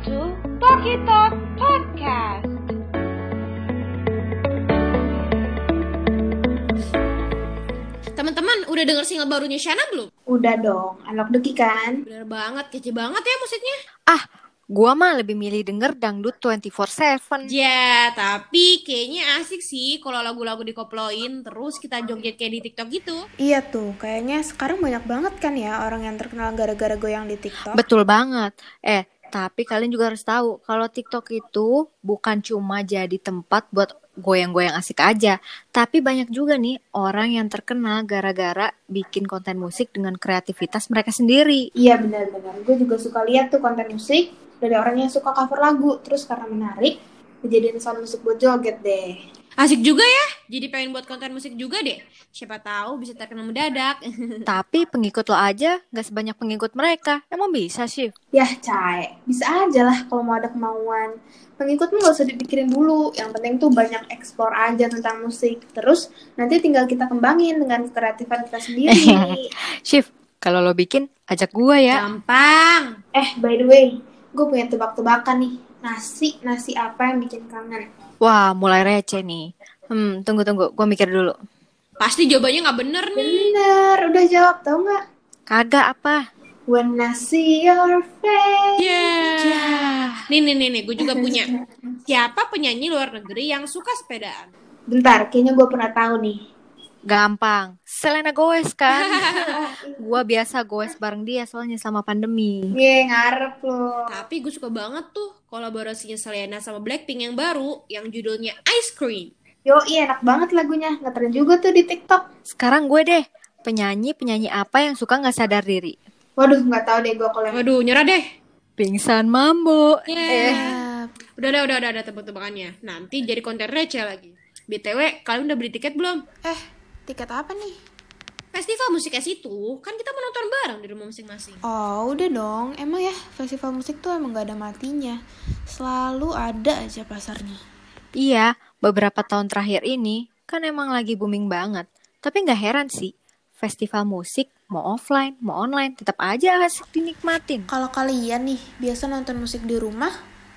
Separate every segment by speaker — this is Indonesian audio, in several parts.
Speaker 1: to Talkie Talk Podcast.
Speaker 2: Teman-teman, udah denger single barunya Shana belum?
Speaker 3: Udah dong, anak deki kan?
Speaker 2: Bener banget, kece banget ya musiknya.
Speaker 4: Ah, gua mah lebih milih denger dangdut 24/7.
Speaker 2: Ya, tapi kayaknya asik sih kalau lagu-lagu dikoploin terus kita joget kayak di TikTok gitu.
Speaker 3: Iya tuh, kayaknya sekarang banyak banget kan ya orang yang terkenal gara-gara goyang di TikTok.
Speaker 4: Betul banget. Eh, tapi kalian juga harus tahu kalau TikTok itu bukan cuma jadi tempat buat goyang-goyang asik aja, tapi banyak juga nih orang yang terkenal gara-gara bikin konten musik dengan kreativitas mereka sendiri.
Speaker 3: Iya benar-benar, gue juga suka lihat tuh konten musik dari orang yang suka cover lagu, terus karena menarik, dijadiin sound musik buat joget deh.
Speaker 2: Asik juga ya, jadi pengen buat konten musik juga deh. Siapa tahu bisa terkenal mendadak.
Speaker 4: Tapi pengikut lo aja gak sebanyak pengikut mereka. Emang bisa sih?
Speaker 3: Yah, Cai, bisa aja lah kalau mau ada kemauan. Pengikutmu gak usah dipikirin dulu, yang penting tuh banyak eksplor aja tentang musik. Terus nanti tinggal kita kembangin dengan kreatifan kita sendiri.
Speaker 4: Shift, kalau lo bikin, ajak gua ya.
Speaker 2: Gampang.
Speaker 3: eh, by the way, gue punya tebak-tebakan nih. Nasi, nasi apa yang bikin kangen?
Speaker 4: Wah, mulai receh nih. Hmm, tunggu-tunggu, gua mikir dulu.
Speaker 2: Pasti jawabannya nggak bener nih.
Speaker 3: Bener, udah jawab tau nggak?
Speaker 4: Kagak apa?
Speaker 3: When I see your face.
Speaker 2: Yeah. Nih nih nih nih, gue juga punya. Siapa penyanyi luar negeri yang suka sepedaan?
Speaker 3: Bentar, kayaknya gue pernah tahu nih.
Speaker 4: Gampang. Selena Gomez kan? gua biasa goes bareng dia soalnya sama pandemi.
Speaker 3: Ye, ngarep lo.
Speaker 2: Tapi gue suka banget tuh kolaborasinya Selena sama Blackpink yang baru, yang judulnya Ice Cream.
Speaker 3: Yo, iya enak banget lagunya. Ngetren juga tuh di TikTok.
Speaker 4: Sekarang gue deh, penyanyi-penyanyi apa yang suka nggak sadar diri?
Speaker 3: Waduh, nggak tahu deh gue kalau yang...
Speaker 2: Waduh, nyerah deh.
Speaker 4: Pingsan mambo.
Speaker 2: Yeah.
Speaker 4: Eh,
Speaker 2: Udah, udah, udah, udah, udah tebak-tebakannya. Nanti jadi konten receh lagi. BTW, kalian udah beli tiket belum?
Speaker 3: Eh, tiket apa nih?
Speaker 2: Festival musik es itu, kan kita mau nonton bareng di rumah masing-masing.
Speaker 3: Oh, udah dong. Emang ya, festival musik tuh emang gak ada matinya. Selalu ada aja pasarnya.
Speaker 4: iya, beberapa tahun terakhir ini kan emang lagi booming banget. Tapi nggak heran sih, festival musik mau offline, mau online, tetap aja asik dinikmatin.
Speaker 3: Kalau kalian nih, biasa nonton musik di rumah,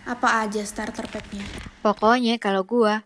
Speaker 3: apa aja starter pack-nya?
Speaker 4: Pokoknya kalau gua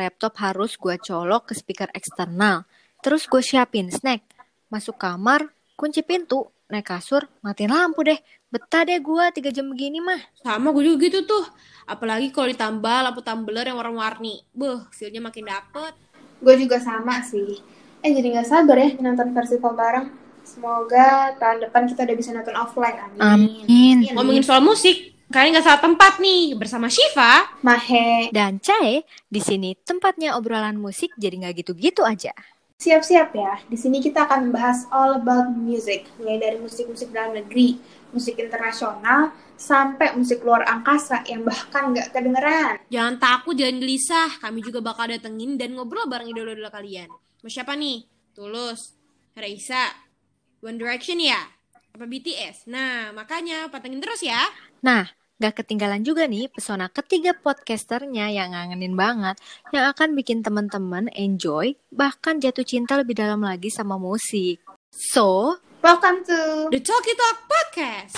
Speaker 4: laptop harus gua colok ke speaker eksternal. Terus gue siapin snack. Masuk kamar, kunci pintu, naik kasur, matiin lampu deh. Betah deh gua tiga jam begini mah.
Speaker 2: Sama gue juga gitu tuh. Apalagi kalau ditambah lampu tumbler yang warna-warni. Beuh, feel-nya makin dapet.
Speaker 3: Gue juga sama sih. Eh, jadi gak sabar ya nonton festival bareng. Semoga tahun depan kita udah bisa nonton offline. Amin.
Speaker 4: Amin.
Speaker 2: Ngomongin soal musik, kalian gak salah tempat nih. Bersama Shiva.
Speaker 3: Mahe,
Speaker 4: Dan Cae, di sini tempatnya obrolan musik jadi nggak gitu-gitu aja.
Speaker 3: Siap-siap ya, di sini kita akan membahas all about music, mulai dari musik-musik dalam negeri, musik internasional, sampai musik luar angkasa yang bahkan nggak kedengeran.
Speaker 2: Jangan takut, jangan gelisah. Kami juga bakal datengin dan ngobrol bareng idola-idola kalian. Mau siapa nih? Tulus, Raisa, One Direction ya? Apa BTS? Nah, makanya patengin terus ya.
Speaker 4: Nah, gak ketinggalan juga nih pesona ketiga podcasternya yang ngangenin banget, yang akan bikin teman-teman enjoy, bahkan jatuh cinta lebih dalam lagi sama musik. So,
Speaker 3: Welcome to
Speaker 2: The Talkie Talk Podcast.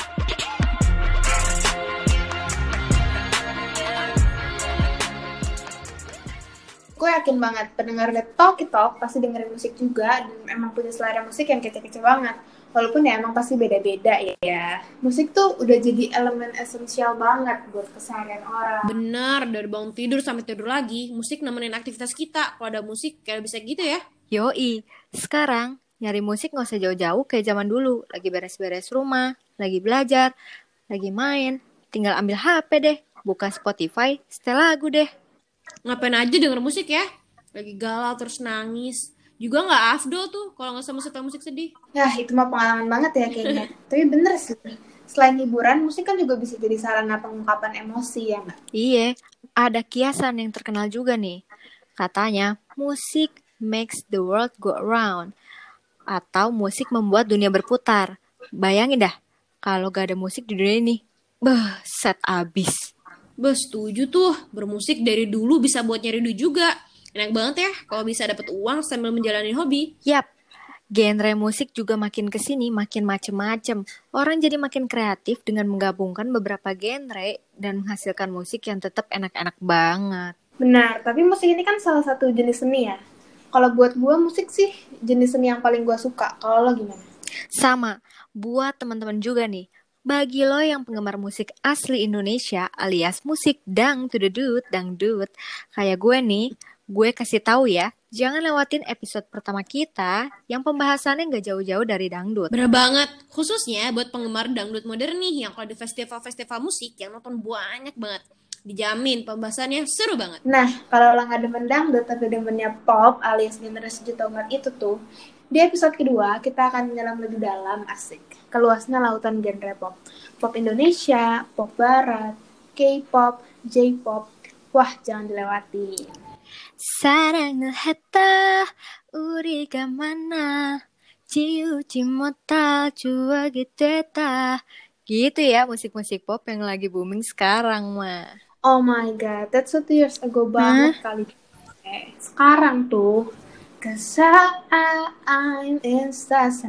Speaker 3: gue yakin banget pendengar The Talkie Talk pasti dengerin musik juga dan emang punya selera musik yang kece-kece banget. Walaupun ya emang pasti beda-beda ya. Musik tuh udah jadi elemen esensial banget buat keseharian orang.
Speaker 2: Bener, dari bangun tidur sampai tidur lagi, musik nemenin aktivitas kita. Kalau ada musik, kayak bisa gitu ya.
Speaker 4: yoi, sekarang nyari musik gak usah jauh-jauh kayak zaman dulu. Lagi beres-beres rumah, lagi belajar, lagi main, tinggal ambil HP deh, buka Spotify, setel lagu deh.
Speaker 2: Ngapain aja denger musik ya? Lagi galau terus nangis. Juga nggak afdol tuh kalau nggak sama setel musik sedih.
Speaker 3: Nah, itu mah pengalaman banget ya kayaknya. Tapi bener sih. Selain hiburan, musik kan juga bisa jadi sarana pengungkapan emosi ya nggak?
Speaker 4: Iya, ada kiasan yang terkenal juga nih. Katanya, musik makes the world go around. Atau musik membuat dunia berputar. Bayangin dah, kalau gak ada musik di dunia ini, beh, set abis.
Speaker 2: Bos, setuju tuh. Bermusik dari dulu bisa buat nyari duit juga. Enak banget ya kalau bisa dapat uang sambil menjalani hobi.
Speaker 4: Yap, Genre musik juga makin ke sini makin macem-macem. Orang jadi makin kreatif dengan menggabungkan beberapa genre dan menghasilkan musik yang tetap enak-enak banget.
Speaker 3: Benar, tapi musik ini kan salah satu jenis seni ya. Kalau buat gue musik sih jenis seni yang paling gue suka. Kalau lo gimana?
Speaker 4: Sama, buat teman-teman juga nih. Bagi lo yang penggemar musik asli Indonesia alias musik dang to the dude, dangdut, kayak gue nih, gue kasih tahu ya, jangan lewatin episode pertama kita yang pembahasannya nggak jauh-jauh dari dangdut.
Speaker 2: Bener banget, khususnya buat penggemar dangdut modern nih yang kalau di festival-festival musik yang nonton banyak banget. Dijamin pembahasannya seru banget.
Speaker 3: Nah, kalau lo nggak demen dangdut tapi demennya pop alias generasi juta umat itu tuh, di episode kedua kita akan menyelam lebih dalam asik ke luasnya lautan genre pop. Pop Indonesia, pop barat, K-pop, J-pop. Wah, jangan dilewati.
Speaker 4: 사랑을 했다 우리가 만나 지우지 못할 추억이 됐다 gitu ya musik-musik pop yang lagi booming sekarang mah
Speaker 3: Oh my god, that's two years ago banget kali. Eh, sekarang tuh, Cause I'm in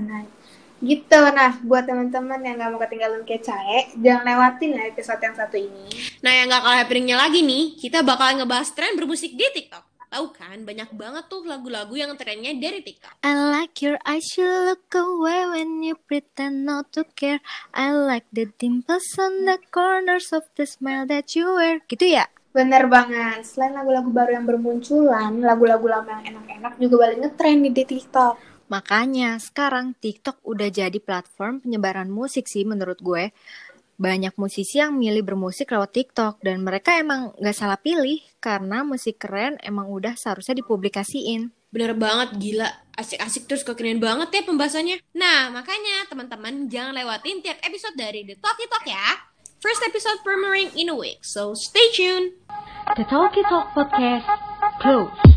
Speaker 3: night. Gitu, nah buat teman-teman yang gak mau ketinggalan kayak Cae, jangan lewatin ya episode yang satu ini.
Speaker 2: Nah yang gak kalah happeningnya lagi nih, kita bakal ngebahas tren bermusik di TikTok. Tahu kan, banyak banget tuh lagu-lagu yang trennya dari TikTok.
Speaker 4: I like your eyes, you look away when you pretend not to care. I like the dimples on the corners of the smile that you wear. Gitu ya?
Speaker 3: Bener banget. Selain lagu-lagu baru yang bermunculan, lagu-lagu lama yang enak-enak juga balik ngetren di TikTok.
Speaker 4: Makanya sekarang TikTok udah jadi platform penyebaran musik sih menurut gue banyak musisi yang milih bermusik lewat TikTok dan mereka emang gak salah pilih karena musik keren emang udah seharusnya dipublikasiin.
Speaker 2: Bener banget, gila. Asik-asik terus kekinian banget ya pembahasannya. Nah, makanya teman-teman jangan lewatin tiap episode dari The Talkie Talk ya. First episode premiering in a week, so stay tuned.
Speaker 1: The Talkie Talk Podcast, close.